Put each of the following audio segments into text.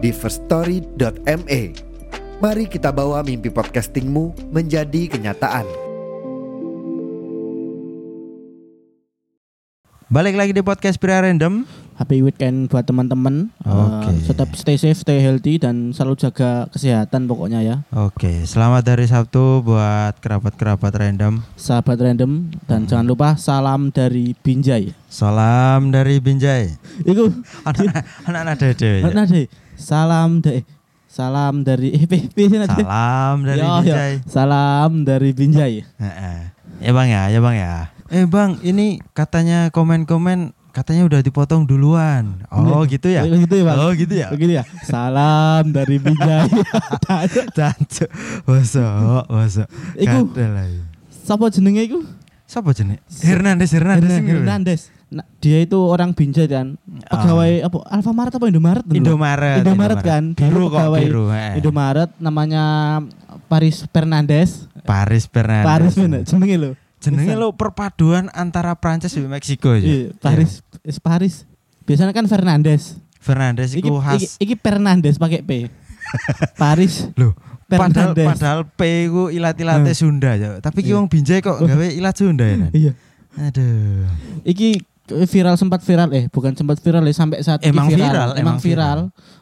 di firststory.me. Mari kita bawa mimpi podcastingmu menjadi kenyataan. Balik lagi di podcast Pria Random. Happy weekend buat teman-teman. Oke. Eh, tetap stay safe, stay healthy dan selalu jaga kesehatan pokoknya ya. Oke, selamat dari Sabtu buat kerabat-kerabat random. Sahabat random dan jangan lupa salam dari Binjai. Salam dari Binjai. Iku Anak-anak dede. Nah, deh. Salam deh. Salam dari eh, Salam dari Yo, yo. Binjai. Salam dari Binjai. Heeh. Ya bang ya, ya bang ya. Eh bang, ini katanya komen-komen katanya udah dipotong duluan. Oh gitu ya? Gitu ya, Bang? Oh gitu ya? Begitu ya. Salam dari Binjai. Cancuk. Bosok, bosok. Iku- ae. Siapa jenenge iku? Siapa jenis? Hernandez, Hernandez. Hernan- ini lho. Hernandez. Nah, dia itu orang Binjai kan. Pegawai apa? Alfamart apa Indomaret? dulu? Indomaret. Indomaret kan. Biru kok, pegawai biru. heeh. Indomaret namanya Paris Fernandes. Paris Fernandez. Paris mana? Jenenge lho. Jenenge lo perpaduan antara Prancis dan Meksiko aja. Iya, Paris, is Paris. Biasanya kan Fernandes. Fernandez Iki, iku iki, khas. iki Fernandes pakai P. Paris Loh, padahal Fernandes. padahal P iku ilat-ilate Hmm. Sunda ya. Tapi ki Iya. wong Binjai kok gawe ilat Sunda ya. Iya. Aduh. Iki viral sempat viral eh bukan sempat viral ya sampai saat Emang viral, emang emang viral.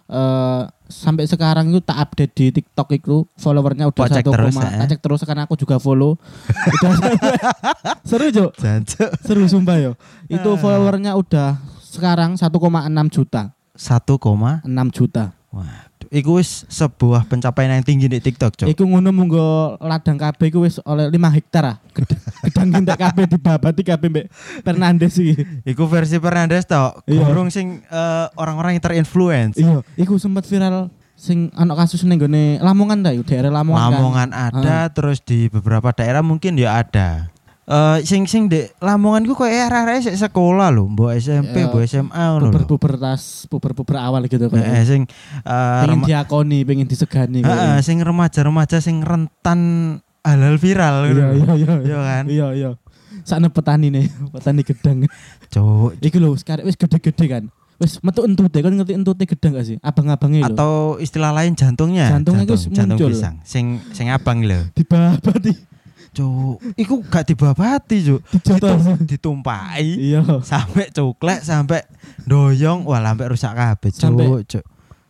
Eh, sampai sekarang itu tak update di TikTok itu followernya udah satu terus, koma eh? tak cek terus karena aku juga follow udah seru. Jancuk. seru sumpah yo itu Ah. followernya udah sekarang 1,6 juta 1, 6 juta waduh. Iku wis sebuah pencapaian yang tinggi di TikTok, Cok. Iku ngono munggo ladang KB iku wis oleh 5 hektar ah. Ged- Gedang gintek KB dibabati KB mbek Fernandes iki. Iku versi Fernandez tok. Iya. Gorong sing eh, orang-orang yang terinfluence. Iya, iku sempat viral sing ana kasus ning gone Lamongan ta daerah Lamongan. kan. Lamongan ada, terus di beberapa daerah mungkin ya ada. Eh sing sing di Lamongan ku kayak arah-arah sekolah loh, mbok SMP, Ya, mbok SMA lho. Puber-puber tas, puber-puber awal gitu Eh, kan. sing eh, Pengen diakoni, pengen disegani. Heeh, sing remaja-remaja sing rentan halal viral Iya, gitu. iya, iya. Iya kan? Iya, iya. Sakne petani nih, petani gedang. Cuk. Iku lho, sekarang wis gede-gede kan. Wis metu entute, kan ngerti entute gedang gak sih? Abang-abangnya lho. Atau istilah lain jantungnya. Jantungnya jantung, wis jantung muncul. pisang. Sing sing abang lho. dibabati, Cuk, iku gak dibabati, Cuk. dijotos. Ditumpai Iya. sampai cuklek sampai doyong wah sampai rusak kabeh, Cuk. Cuk.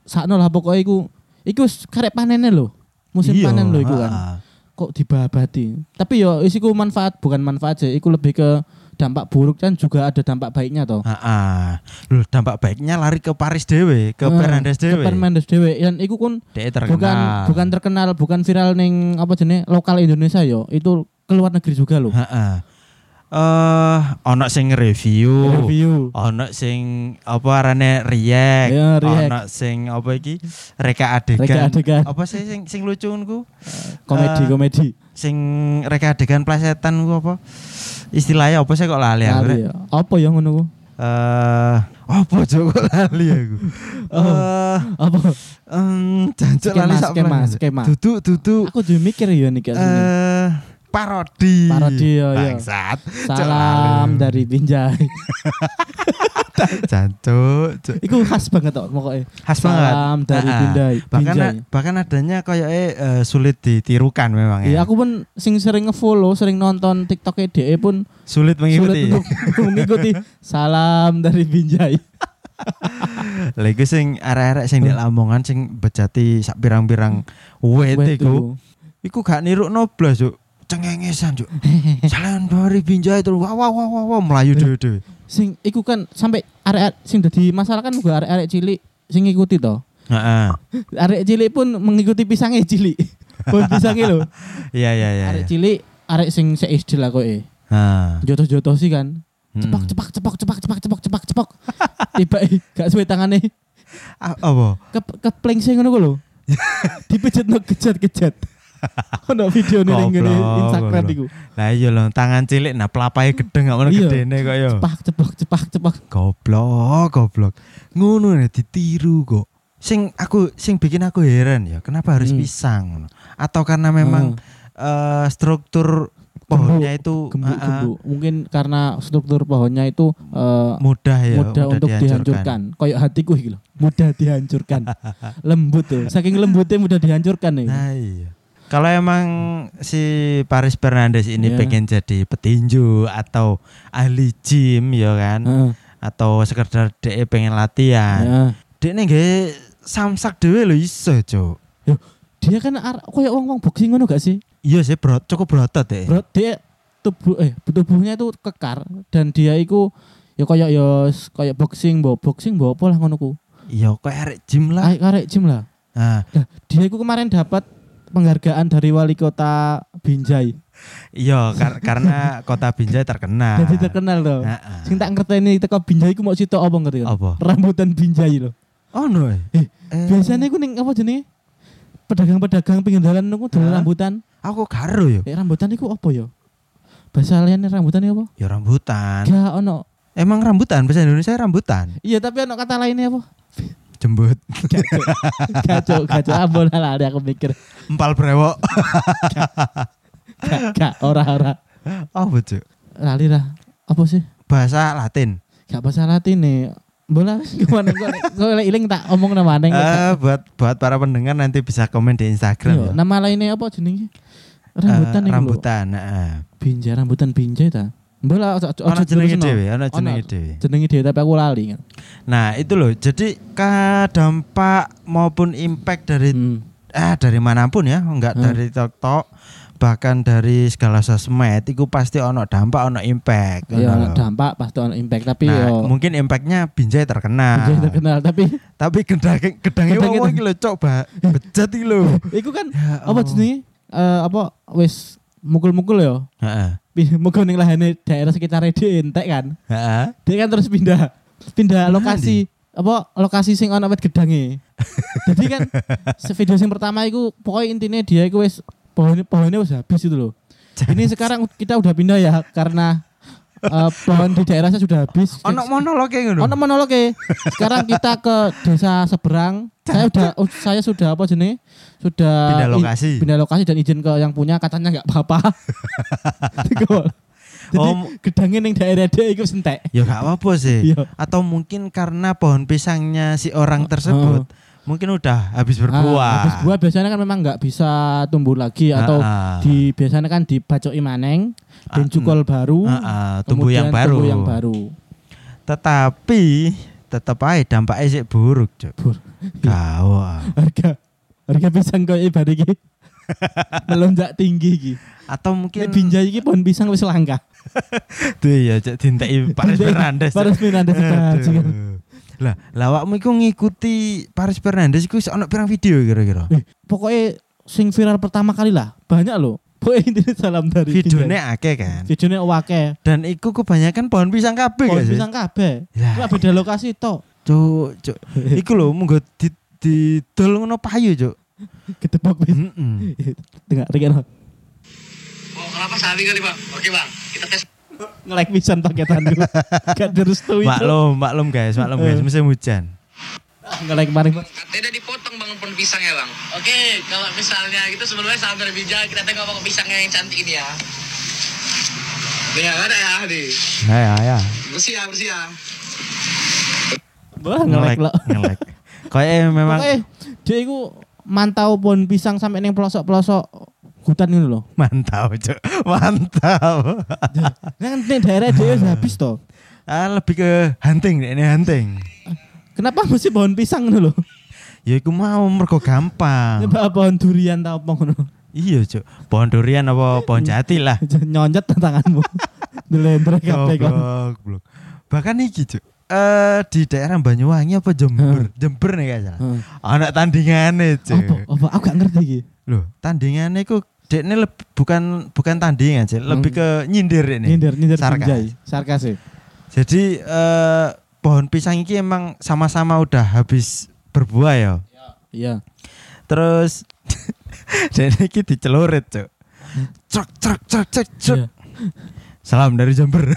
sakno lah pokoknya iku iku wis karek panennya lho musim Iya, panen lho iku kan. Kok dibabati tapi yo isiku manfaat bukan manfaat sih iku lebih ke dampak buruk kan juga ada dampak baiknya toh Heeh. Loh, dampak baiknya lari ke Paris dewe, ke Eh, Fernandes ke dewe. Fernandes dewe dan iku kun terkenal. bukan bukan terkenal bukan viral ning apa jenis lokal Indonesia yo itu keluar negeri juga loh Heeh. Eh, ono sing review. review Ono sing apa arane react. Ya, react. Ono sing apa iki? Reka adegan. Reka adegan. Apa sih sing sing lucu ku? komedi Eh, komedi Sing reka adegan plesetan ku apa? Istilahnya apa sih kok lali aku? Lali ya. apa yang ngono ku? Eh, apa kok lali aku? Eh, apa em, jancuk lali sak skema, skema. Duduk duduk aku juga mikir ya nih eh parodi. Parodi, ya. Bangsat. Salam lali. dari Binjai Jancuk. Iku khas banget kok pokoknya. Khas banget. Salam dari Ah, ah. Bindai. bahkan Binjai. bahkan adanya kayak eh, sulit ditirukan memang Iya, ya aku pun sing sering ngefollow, sering nonton TikTok DE pun sulit mengikuti sulit untuk mengikuti. Salam dari Binjai. lagi sing arek-arek sing di Lamongan sing bejati sak pirang-pirang wet iku iku gak niru noblas juk cengengesan juk jalan dari binjai terus wah wah wah wah, wah melayu Iya. dhewe Sing iku kan sampai arek sing dadi masalah kan juga arek-arek cilik sing ngikuti to. heeh Arek cilik pun mengikuti pisangnya cilik. Pohon pisangnya lho. iya iya iya Arek iya. cilik arek sing se SD lah koe. Nah, Jotos-jotosi kan. hmm. Cepak cepak cepak cepak cepak cepak cepak cepak. Tiba gak suwe tangane apa? Ke kepling sing ngono ku lho. Dipijetno kejet-kejet. Ono video ning ngene Goblok, Instagram iku. Lah iya lho, tangan cilik nah pelapai gedeng gak ngono Iya. gedene kok yo. Cepak cepak cepak cepak. Goblok, goblok. Ngono nih ditiru kok. Sing aku sing bikin aku heran ya, kenapa harus Hmm. pisang? Atau karena memang eh, struktur pohonnya itu Gembuk, ah, gembuk. Mungkin karena struktur pohonnya itu eh, mudah ya, mudah untuk dihancurkan. Kayak hatiku iki lho, mudah dihancurkan. Lembut tuh. Saking lembutnya mudah dihancurkan nih. Nah, iya. Kalau emang si Paris Fernandes ini Iya. pengen jadi petinju atau ahli gym ya kan, Heeh. atau sekedar DE pengen latihan, Ya. DE nih gak samsak dewe lo iso cok. Dia kan ar- kayak wong-wong boxing ngono gak sih? Iya sih bro, cukup berotot deh. Bro, dia tubuh eh tubuhnya itu kekar dan dia itu ya kayak ya kayak boxing, bawa boxing bawa apa lah ngono ku. Iya, kok arek gym lah. Kayak karek gym lah. Nah, Nah, dia itu kemarin dapat penghargaan dari wali kota Binjai. iya kar- karena kota Binjai terkenal. Jadi terkenal loh. Heeh. Sing tak ngerteni teko Binjai ku mau situ apa ngerti kan? Apa? Rambutan Binjai loh. Oh no. Eh, Biasanya ku ning apa jenenge? Pedagang-pedagang pinggir niku dolan Hah? rambutan. aku karo yo. Eh rambutan iku apa ya? Bahasa liane rambutan iku apa? Ya rambutan. Gak ono. Emang rambutan bahasa Indonesia rambutan. Iya tapi ono kata lainnya apa? Jembut. Gacok, gacok abon lah ada aku mikir. Empal brewok. Gak, gak, ora ora. Oh, cuk. Lali lah. Apa sih? Bahasa Latin. Gak bahasa Latin nih. Bola gimana gue gue iling tak omong nama neng. Eh, buat buat para pendengar nanti bisa komen di Instagram Iya, ya. nama lainnya apa jenenge? Eh, Rambutan nih. rambutan, heeh. Binjai, rambutan binjai ta. Ojo Ono jenenge dhewe, ono Ono jenenge dhewe. Jenenge dhewe tapi aku lali. Nah, itu loh. Jadi ka dampak maupun impact dari Hmm. ah dari mana pun ya, enggak Hmm. dari TikTok bahkan dari segala sosmed itu pasti ono dampak ono impact Iya, loh. dampak pasti ono impact tapi nah, yo mungkin impactnya Binjai terkenal Binjai terkenal tapi tapi gedang gedangnya wong iki lho cok ba bejat iki lho iku kan Ya apa Allah. jenenge? Eh apa wis mukul-mukul ya. heeh Mukul ning lahane daerah sekitar dia entek kan. heeh Dia kan terus pindah pindah lokasi apa lokasi sing ono wit gedange. Jadi kan video sing pertama itu pokoknya intinya dia itu wis pohonnya pohonnya wis habis itu loh. Ini sekarang kita udah pindah ya karena eh, pohon di daerah saya sudah habis. ono monolog kayak ngono Ono monolog ya. Sekarang kita ke desa seberang. Saya udah oh, saya sudah apa jenis? Sudah Pindah i- lokasi. pindah lokasi dan izin ke yang punya katanya nggak apa-apa. Iku. Jadi Oh, gedangnya ning daerah dia itu sentek. ya gak apa-apa sih Iya. atau mungkin karena pohon pisangnya si orang tersebut mungkin udah habis berbuah Ah, habis buah biasanya kan memang nggak bisa tumbuh lagi atau Ah, ah. di biasanya kan dibacoki maneng dan Ah, cukol baru. Ah, ah, tumbuh yang baru tumbuh yang baru. tetapi tetap aja dampaknya sih buruk cok Bur- Gawat. Harga harga pisang kau ibarat iki melonjak tinggi iki. atau Nek mungkin binjai iki pohon pisang wis langka. tuh ya cek dintai Paris Fernandes Paris Fernandes. Lah lawakmu iku ngikuti Paris Fernandes iku ono pirang video kira-kira Eh, pokoknya sing viral pertama kali lah banyak loh. Pokoknya intinya salam dari videonya akeh kan videonya wake. dan iku kebanyakan pohon pisang kabeh Pohon pisang kabeh. Lah. Beda lokasi toh. cuk cuk iku lho munggo di di dol ngono payu cuk Ketepok wis. Heeh. Tengah reken Oh, kelapa sari kali, Bang. Oke, Bang. Kita tes. Nge-like pisan paketan gue. Gak direstui. Maklum maklum guys maklum guys musim hujan Nge-like kemarin. Katanya dipotong Bang pohon pisang ya, Bang. Oke, kalau misalnya itu sebelumnya salam dari bijak, kita tengok pohon pisangnya yang cantik ini ya. Nih, ada ya, nih. ya ya ya Bersih ya, bersih ya. Wah, nge-like lo. nge-like Kayaknya memang Pokoknya dia itu mantau pohon pisang sampai neng pelosok-pelosok hutan ini loh. mantap cuk mantap Kan neng daerah dia wis habis toh. ah, lebih ke hunting ini hunting Kenapa mesti pohon pisang ngono loh? ya iku mau mergo gampang Coba pohon durian tau apa ngono. iya cuk pohon durian apa pohon jati lah Nyonjet tanganmu. Dilendre kabeh kon. Goblok, bahkan iki cuk eh di daerah Banyuwangi apa Jember Jember nih salah Heeh. anak tandingannya Apa? cuk Apa? Aku gak ngerti iki. loh tandingannya iku dek ini leb- bukan bukan tandingan sih lebih ke nyindir ini Nyindir nyindir Sarkas. Sarkas sih. Jadi eh, pohon pisang ini emang sama-sama udah habis berbuah ya. Iya. Terus dan iki dicelurit, Cuk. Cek cek cek cek cek. Iya. Salam dari Jember.